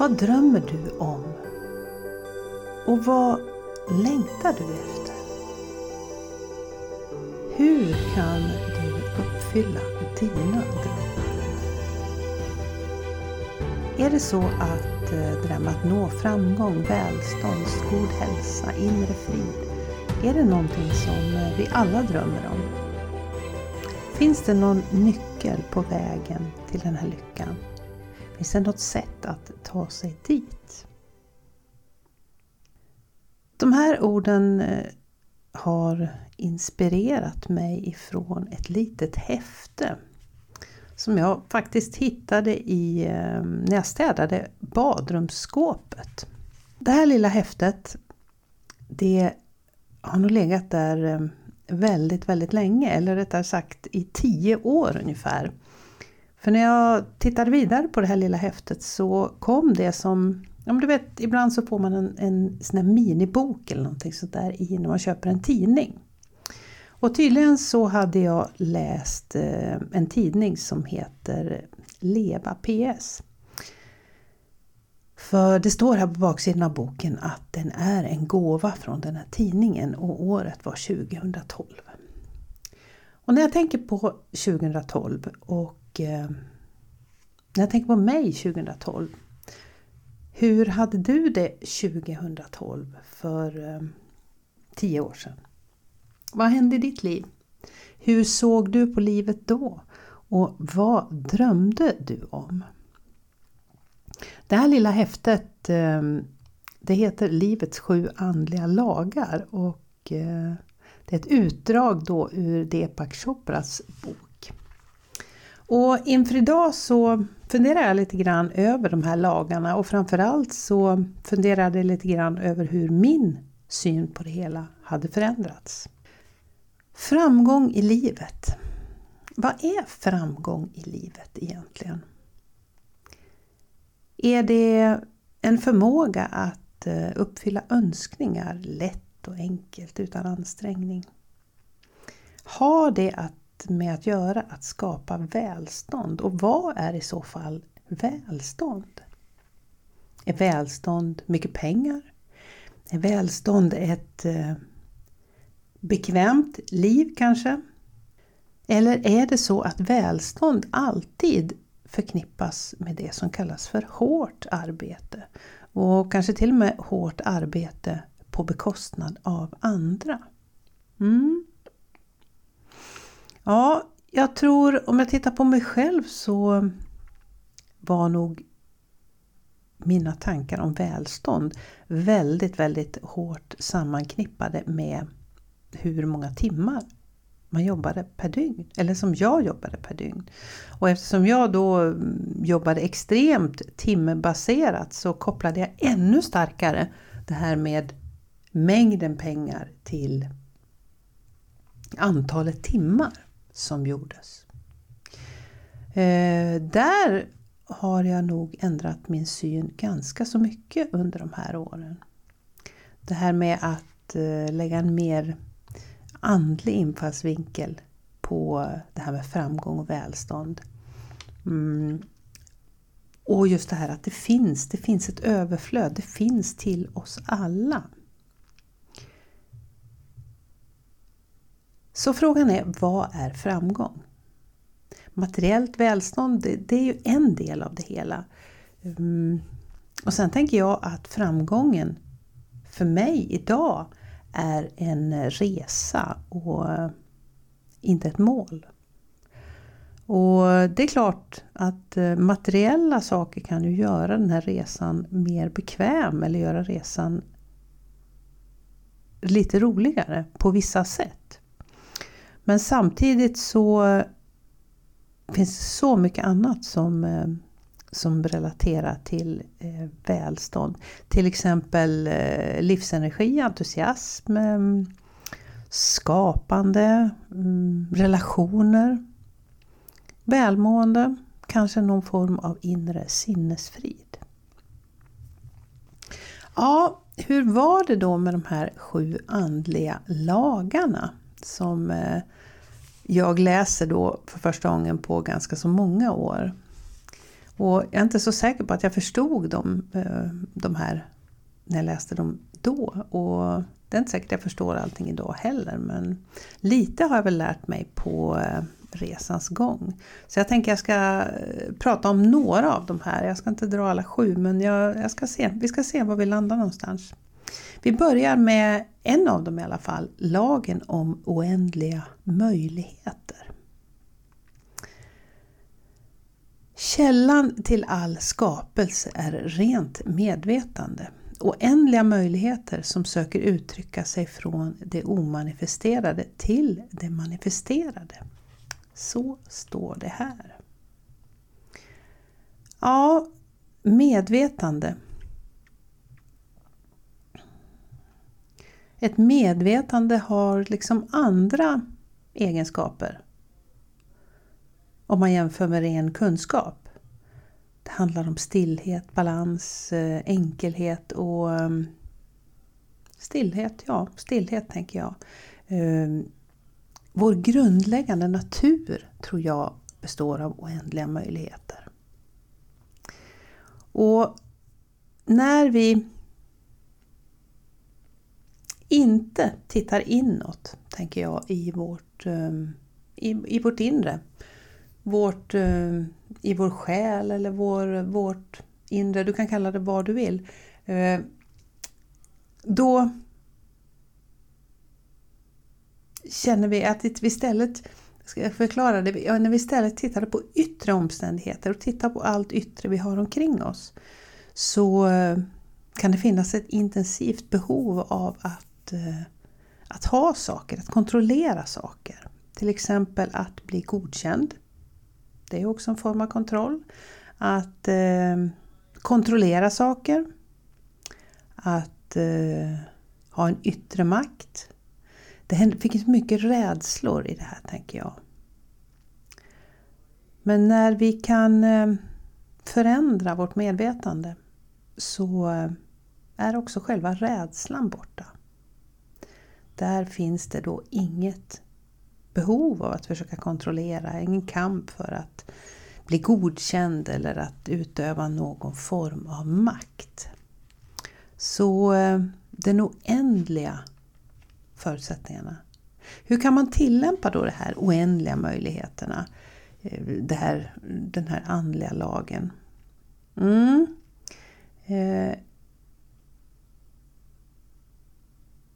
Vad drömmer du om? Och vad längtar du efter? Hur kan du uppfylla dina drömmar? Är det så att eh, drömmen att nå framgång, välstånd, god hälsa, inre frid, är det någonting som eh, vi alla drömmer om? Finns det någon nyckel på vägen till den här lyckan? Finns det något sätt att ta sig dit? De här orden eh, har inspirerat mig ifrån ett litet häfte som jag faktiskt hittade i, eh, när jag städade badrumsskåpet. Det här lilla häftet det har nog legat där eh, väldigt, väldigt länge, eller rättare sagt i tio år ungefär. För när jag tittade vidare på det här lilla häftet så kom det som, om du vet ibland så får man en, en sån här minibok eller någonting sånt där i när man köper en tidning. Och tydligen så hade jag läst eh, en tidning som heter Leva PS. För det står här på baksidan av boken att den är en gåva från den här tidningen och året var 2012. Och när jag tänker på 2012 och eh, när jag tänker på mig 2012. Hur hade du det 2012 för eh, tio år sedan? Vad hände i ditt liv? Hur såg du på livet då? Och vad drömde du om? Det här lilla häftet eh, det heter Livets sju andliga lagar och eh, det är ett utdrag då ur Deepak Chopras bok. Och inför idag så funderar jag lite grann över de här lagarna och framförallt så funderade jag lite grann över hur min syn på det hela hade förändrats. Framgång i livet. Vad är framgång i livet egentligen? Är det en förmåga att eh, uppfylla önskningar lätt och enkelt utan ansträngning? Har det att, med att göra att skapa välstånd? Och vad är i så fall välstånd? Är välstånd mycket pengar? Är välstånd ett eh, bekvämt liv kanske? Eller är det så att välstånd alltid förknippas med det som kallas för hårt arbete? Och kanske till och med hårt arbete på bekostnad av andra. Mm. Ja, jag tror om jag tittar på mig själv så var nog mina tankar om välstånd väldigt, väldigt hårt sammanknippade med hur många timmar man jobbade per dygn, eller som jag jobbade per dygn. Och eftersom jag då mm, jobbade extremt timbaserat så kopplade jag ännu starkare det här med mängden pengar till antalet timmar som gjordes. Eh, där har jag nog ändrat min syn ganska så mycket under de här åren. Det här med att eh, lägga en mer andlig infallsvinkel på det här med framgång och välstånd. Mm. Och just det här att det finns, det finns ett överflöd, det finns till oss alla. Så frågan är, vad är framgång? Materiellt välstånd, det, det är ju en del av det hela. Mm. Och sen tänker jag att framgången för mig idag är en resa och inte ett mål. Och det är klart att eh, materiella saker kan ju göra den här resan mer bekväm eller göra resan lite roligare på vissa sätt. Men samtidigt så finns det så mycket annat som eh, som relaterar till eh, välstånd. Till exempel eh, livsenergi, entusiasm, skapande, mm, relationer, välmående, kanske någon form av inre sinnesfrid. Ja, hur var det då med de här sju andliga lagarna som eh, jag läser då för första gången på ganska så många år? Och jag är inte så säker på att jag förstod dem, eh, de här när jag läste dem då. Och det är inte säkert att jag förstår allting idag heller men lite har jag väl lärt mig på eh, resans gång. Så jag tänker jag ska prata om några av de här. Jag ska inte dra alla sju men jag, jag ska se. vi ska se var vi landar någonstans. Vi börjar med en av dem i alla fall, lagen om oändliga möjligheter. Källan till all skapelse är rent medvetande. Oändliga möjligheter som söker uttrycka sig från det omanifesterade till det manifesterade. Så står det här. Ja, medvetande. Ett medvetande har liksom andra egenskaper om man jämför med ren kunskap. Det handlar om stillhet, balans, eh, enkelhet och ehm, stillhet, ja, stillhet tänker jag. Ehm, vår grundläggande natur tror jag består av oändliga möjligheter. Och när vi inte tittar inåt, tänker jag, i vårt, ehm, i, i vårt inre, vårt, ehm, i vår själ eller vår, vårt inre, du kan kalla det vad du vill. Eh, då känner vi att vi istället, ska jag förklara det, när vi istället tittar på yttre omständigheter och tittar på allt yttre vi har omkring oss så eh, kan det finnas ett intensivt behov av att, Eh, att ha saker, att kontrollera saker. Till exempel att bli godkänd, det är också en form av kontroll. Att eh, kontrollera saker. Att eh, ha en yttre makt. Det finns mycket rädslor i det här tänker jag. Men när vi kan eh, förändra vårt medvetande så eh, är också själva rädslan borta. Där finns det då inget behov av att försöka kontrollera, ingen kamp för att bli godkänd eller att utöva någon form av makt. Så eh, den oändliga förutsättningarna. Hur kan man tillämpa då de här oändliga möjligheterna? Eh, det här, den här andliga lagen. Mm. Eh,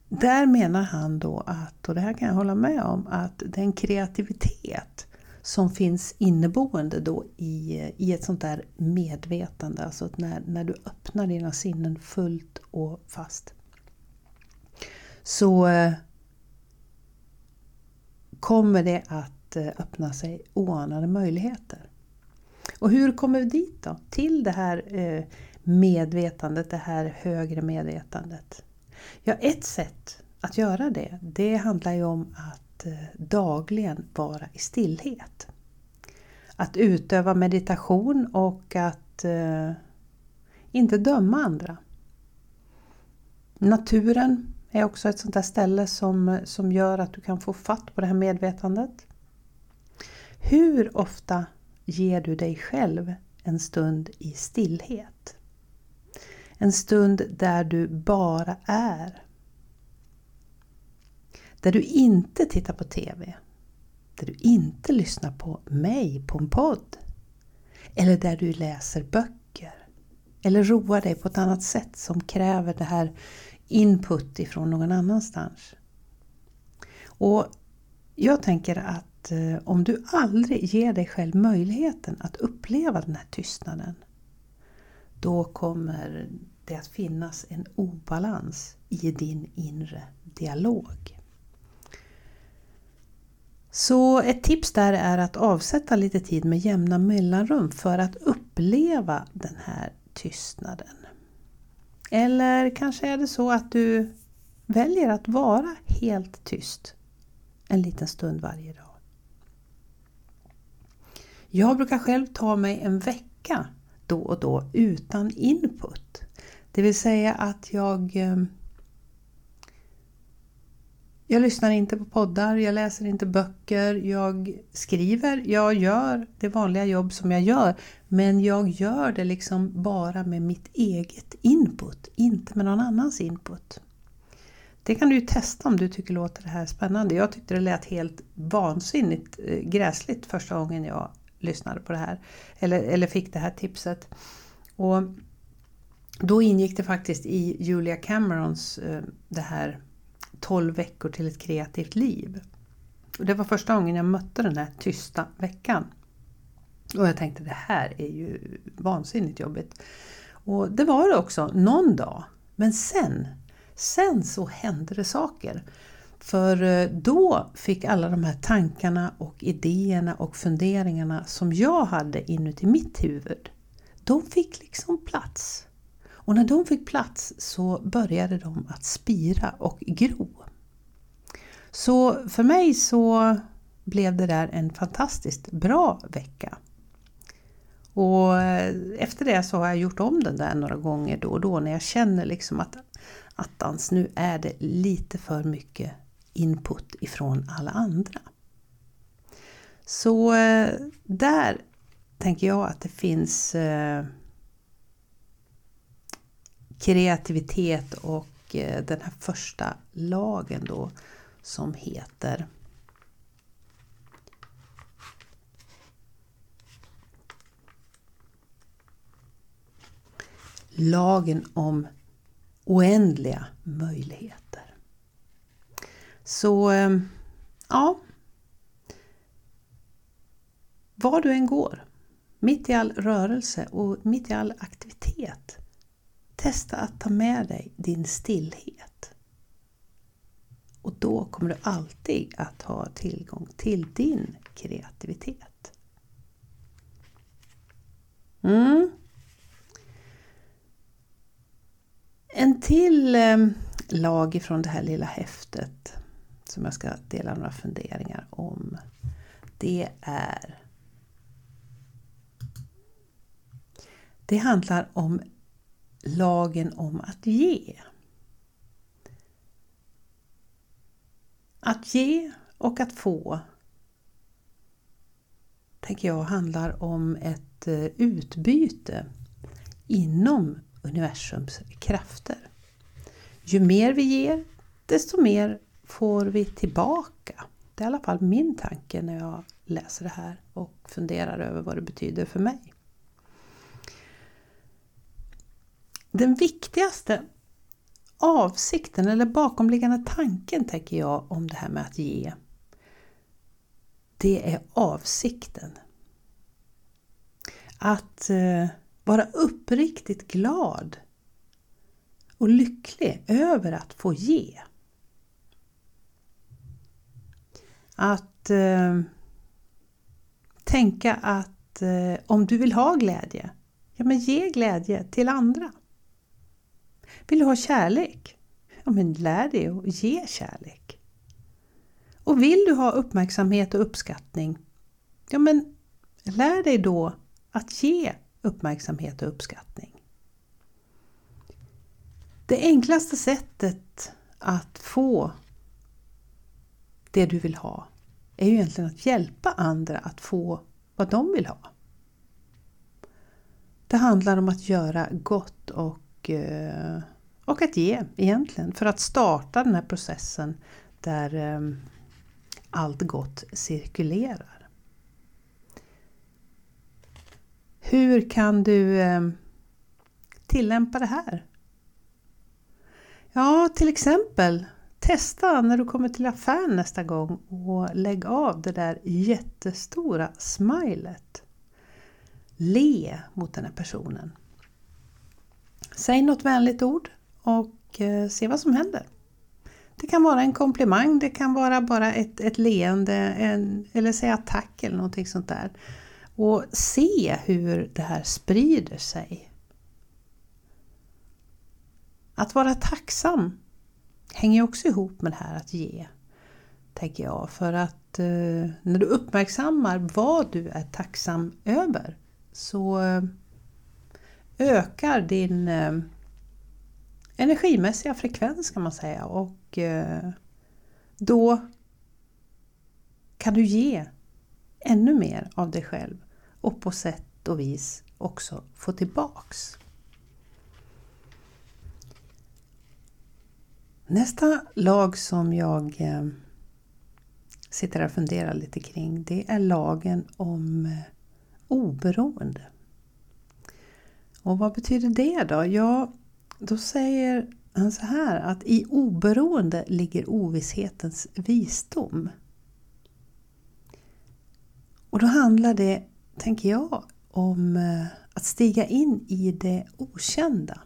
där menar han då att, och det här kan jag hålla med om, att den kreativitet som finns inneboende då i, i ett sånt där medvetande, alltså när, när du öppnar dina sinnen fullt och fast. Så eh, kommer det att eh, öppna sig oanade möjligheter. Och hur kommer vi dit då? Till det här eh, medvetandet, det här högre medvetandet. Ja, ett sätt att göra det, det handlar ju om att eh, dagligen vara i stillhet. Att utöva meditation och att eh, inte döma andra. Naturen är också ett sånt där ställe som, som gör att du kan få fatt på det här medvetandet. Hur ofta ger du dig själv en stund i stillhet? En stund där du bara är. Där du inte tittar på TV. Där du inte lyssnar på mig på en podd. Eller där du läser böcker. Eller roar dig på ett annat sätt som kräver det här input ifrån någon annanstans. Och jag tänker att eh, om du aldrig ger dig själv möjligheten att uppleva den här tystnaden då kommer det att finnas en obalans i din inre dialog. Så ett tips där är att avsätta lite tid med jämna mellanrum för att uppleva den här tystnaden. Eller kanske är det så att du väljer att vara helt tyst en liten stund varje dag. Jag brukar själv ta mig en vecka då och då utan input. Det vill säga att jag eh, Jag lyssnar inte på poddar, jag läser inte böcker, jag skriver, jag gör det vanliga jobb som jag gör. Men jag gör det liksom bara med mitt eget input, inte med någon annans input. Det kan du ju testa om du tycker låter det här spännande. Jag tyckte det lät helt vansinnigt eh, gräsligt första gången jag lyssnade på det här. Eller, eller fick det här tipset. Och då ingick det faktiskt i Julia Camerons eh, det här 12 veckor till ett kreativt liv. Och det var första gången jag mötte den här tysta veckan. Och jag tänkte det här är ju vansinnigt jobbigt. Och det var det också, någon dag. Men sen, sen så hände det saker. För eh, då fick alla de här tankarna och idéerna och funderingarna som jag hade inuti mitt huvud, de fick liksom plats. Och när de fick plats så började de att spira och gro. Så för mig så blev det där en fantastiskt bra vecka. Och eh, efter det så har jag gjort om den där några gånger då och då när jag känner liksom att attans, nu är det lite för mycket input ifrån alla andra. Så eh, där tänker jag att det finns eh, kreativitet och eh, den här första lagen då som heter Lagen om oändliga möjligheter. Så eh, ja, var du än går, mitt i all rörelse och mitt i all aktivitet Testa att ta med dig din stillhet. Och då kommer du alltid att ha tillgång till din kreativitet. Mm. En till eh, lag ifrån det här lilla häftet som jag ska dela några funderingar om. Det är Det handlar om lagen om att ge. Att ge och att få tänker jag handlar om ett eh, utbyte inom universums krafter. Ju mer vi ger, desto mer får vi tillbaka. Det är i alla fall min tanke när jag läser det här och funderar över vad det betyder för mig. Den viktigaste avsikten eller bakomliggande tanken tänker jag om det här med att ge. Det är avsikten. Att eh, vara uppriktigt glad och lycklig över att få ge. Att eh, tänka att eh, om du vill ha glädje, ja men ge glädje till andra. Vill du ha kärlek? Ja, men lär dig att ge kärlek. Och vill du ha uppmärksamhet och uppskattning? Ja, men lär dig då att ge uppmärksamhet och uppskattning. Det enklaste sättet att få det du vill ha är ju egentligen att hjälpa andra att få vad de vill ha. Det handlar om att göra gott och eh, och att ge egentligen för att starta den här processen där eh, allt gott cirkulerar. Hur kan du eh, tillämpa det här? Ja, till exempel testa när du kommer till affären nästa gång och lägg av det där jättestora smilet. Le mot den här personen. Säg något vänligt ord och eh, se vad som händer. Det kan vara en komplimang, det kan vara bara ett, ett leende en, eller säga tack eller någonting sånt där. Och se hur det här sprider sig. Att vara tacksam hänger också ihop med det här att ge, tänker jag. För att eh, när du uppmärksammar vad du är tacksam över så eh, ökar din eh, energimässiga frekvens kan man säga och eh, då kan du ge ännu mer av dig själv och på sätt och vis också få tillbaks. Nästa lag som jag eh, sitter och funderar lite kring det är lagen om eh, oberoende. Och vad betyder det då? Ja, då säger han så här att i oberoende ligger ovisshetens visdom. Och då handlar det, tänker jag, om eh, att stiga in i det okända.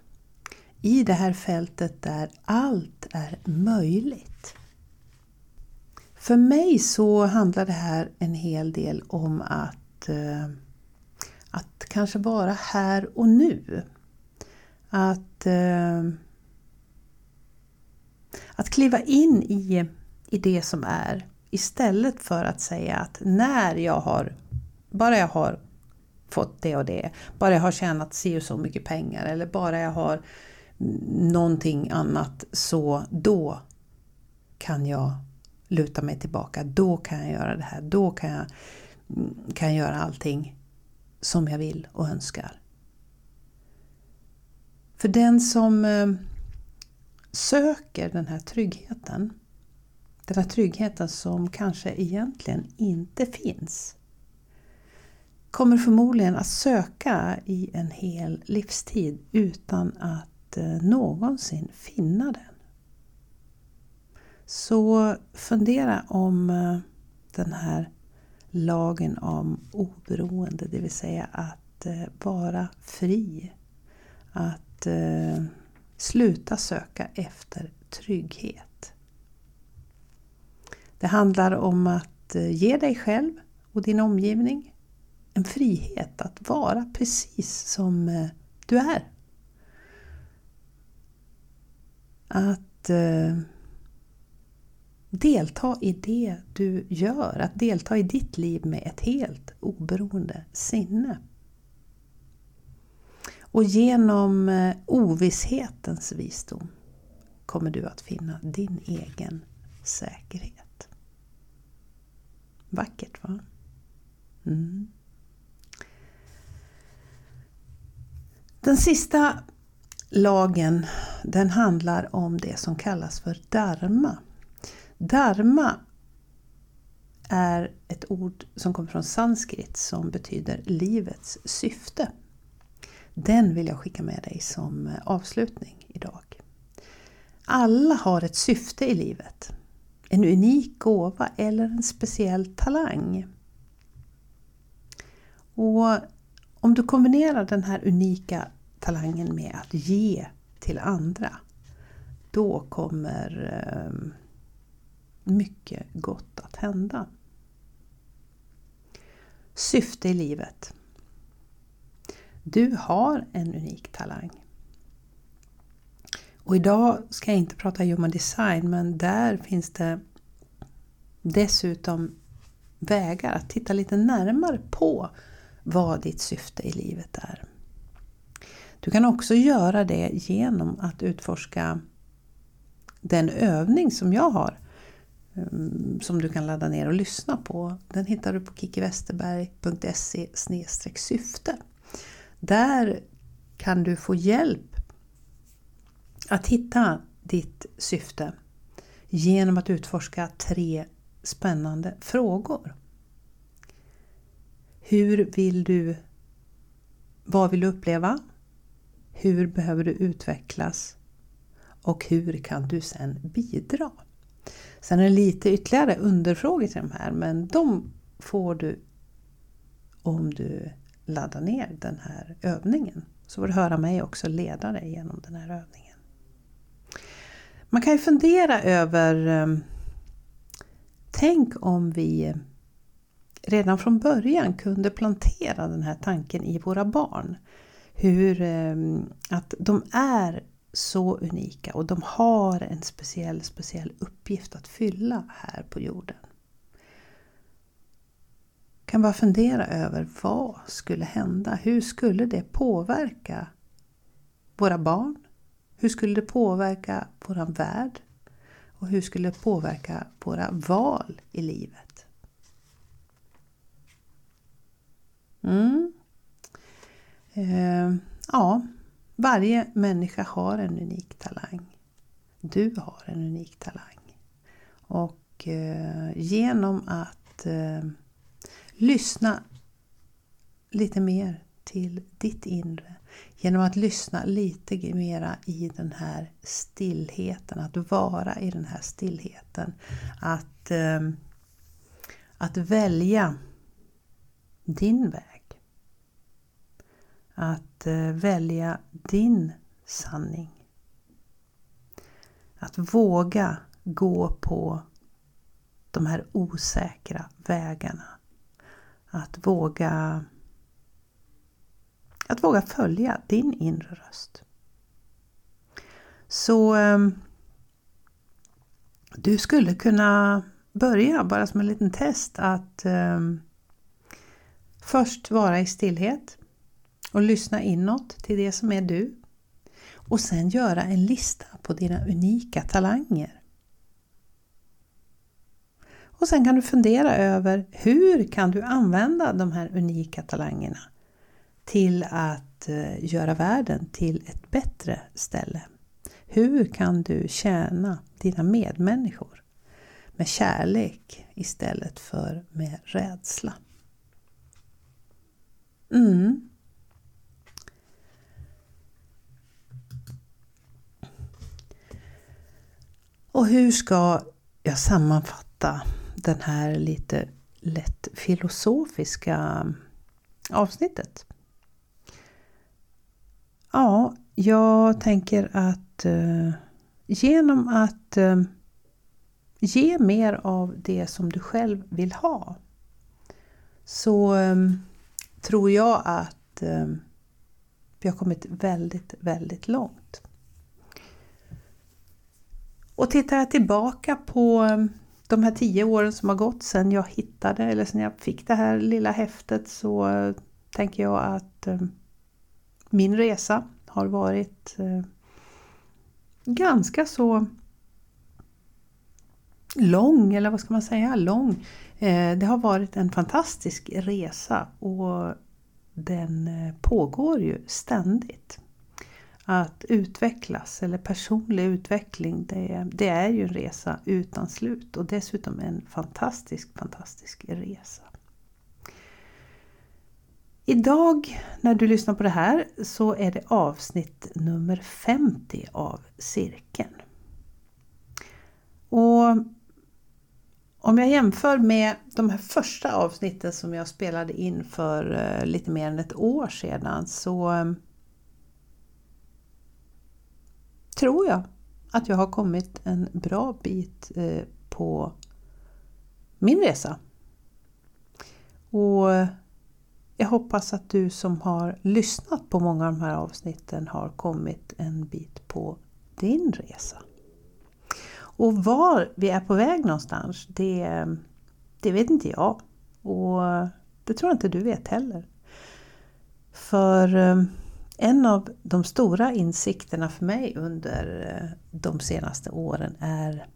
I det här fältet där allt är möjligt. För mig så handlar det här en hel del om att, eh, att kanske vara här och nu. Att, eh, att kliva in i, i det som är istället för att säga att när jag har, bara jag har fått det och det, bara jag har tjänat si och så mycket pengar eller bara jag har någonting annat så då kan jag luta mig tillbaka, då kan jag göra det här, då kan jag, mm, kan jag göra allting som jag vill och önskar. För den som eh, söker den här tryggheten, den här tryggheten som kanske egentligen inte finns, kommer förmodligen att söka i en hel livstid utan att Eh, någonsin finna den. Så fundera om eh, den här lagen om oberoende, det vill säga att eh, vara fri. Att sluta söka efter trygghet. Det handlar om att ge dig själv och din omgivning en frihet att vara precis som du är. Att eh, delta i det du gör, att delta i ditt liv med ett helt oberoende sinne. Och genom eh, ovisshetens visdom kommer du att finna din egen säkerhet. Vackert va? Mm. Den sista lagen den handlar om det som kallas för dharma. Dharma är ett ord som kommer från sanskrit som betyder livets syfte. Den vill jag skicka med dig som avslutning idag. Alla har ett syfte i livet. En unik gåva eller en speciell talang. Och om du kombinerar den här unika talangen med att ge till andra, då kommer eh, mycket gott att hända. Syfte i livet. Du har en unik talang. Och idag ska jag inte prata human design men där finns det dessutom vägar att titta lite närmare på vad ditt syfte i livet är. Du kan också göra det genom att utforska den övning som jag har ehm, som du kan ladda ner och lyssna på. Den hittar du på kickiwesterberg.se syfte. Där kan du få hjälp att hitta ditt syfte genom att utforska tre spännande frågor. Hur vill du Vad vill du uppleva? Hur behöver du utvecklas? Och hur kan du sen bidra? Sen är det lite ytterligare underfrågor till de här men de får du om du laddar ner den här övningen. Så får du höra mig också leda dig genom den här övningen. Man kan ju fundera över ehm, Tänk om vi redan från början kunde plantera den här tanken i våra barn. Hur ehm, att de är så unika och de har en speciell, speciell uppgift att fylla här på jorden. Kan bara fundera över vad skulle hända? Hur skulle det påverka våra barn? Hur skulle det påverka våran värld? Och hur skulle det påverka våra val i livet? Mm. Eh, ja, varje människa har en unik talang. Du har en unik talang. Och eh, genom att eh, lyssna lite mer till ditt inre. Genom att lyssna lite mera i den här stillheten, att vara i den här stillheten. Att, eh, att välja din väg. Att eh, välja din sanning. Att våga gå på de här osäkra vägarna. Att våga att våga följa din inre röst. Så ehm, du skulle kunna börja, bara som en liten test, att ehm, först vara i stillhet och lyssna inåt till det som är du. Och sen göra en lista på dina unika talanger. Och sen kan du fundera över hur kan du använda de här unika talangerna till att eh, göra världen till ett bättre ställe? Hur kan du tjäna dina medmänniskor med kärlek istället för med rädsla? Mm. Och hur ska jag sammanfatta den här lite lätt filosofiska avsnittet? Ja, jag tänker att eh, genom att eh, ge mer av det som du själv vill ha så eh, tror jag att eh, vi har kommit väldigt, väldigt långt. Och tittar jag tillbaka på ehm, de här tio åren som har gått sedan jag hittade eller sedan jag fick det här lilla häftet så eh, tänker jag att ehm, min resa har varit eh, ganska så lång, eller vad ska man säga, lång. Eh, det har varit en fantastisk resa och den pågår ju ständigt. Att utvecklas, eller personlig utveckling, det, det är ju en resa utan slut och dessutom en fantastisk, fantastisk resa. Idag när du lyssnar på det här så är det avsnitt nummer 50 av cirkeln. Och om jag jämför med de här första avsnitten som jag spelade in för eh, lite mer än ett år sedan så eh, tror jag att jag har kommit en bra bit eh, på min resa. Och jag hoppas att du som har lyssnat på många av de här avsnitten har kommit en bit på din resa. Och var vi är på väg någonstans, det, det vet inte jag. Och det tror jag inte du vet heller. För eh, en av de stora insikterna för mig under eh, de senaste åren är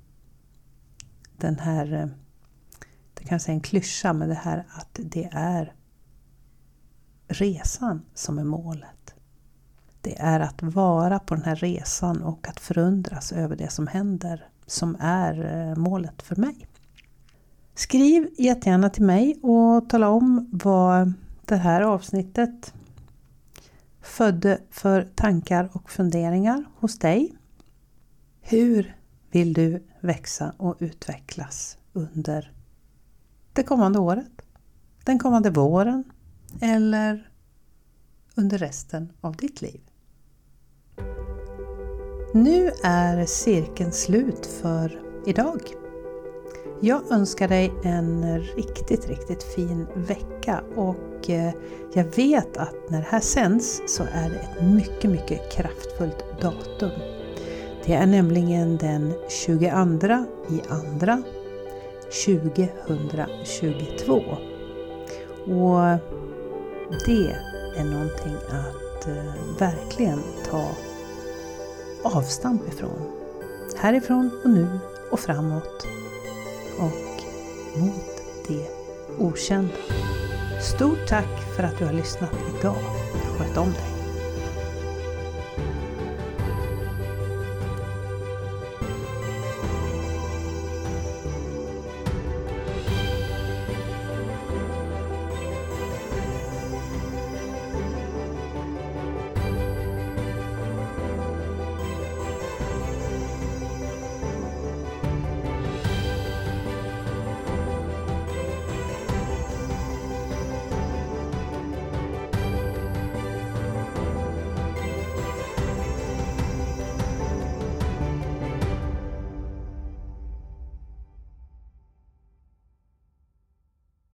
den här, eh, det kanske är en klyscha, men det här att det är resan som är målet. Det är att vara på den här resan och att förundras över det som händer som är eh, målet för mig. Skriv jättegärna till mig och tala om vad det här avsnittet födde för tankar och funderingar hos dig. Hur vill du växa och utvecklas under det kommande året? Den kommande våren? eller under resten av ditt liv. Nu är cirkeln slut för idag. Jag önskar dig en riktigt, riktigt fin vecka och eh, jag vet att när det här sänds så är det ett mycket, mycket kraftfullt datum. Det är nämligen den 22 i andra 2022. Och det är någonting att eh, verkligen ta avstamp ifrån. Härifrån och nu och framåt och mot det okända. Stort tack för att du har lyssnat idag. Sköt om dig!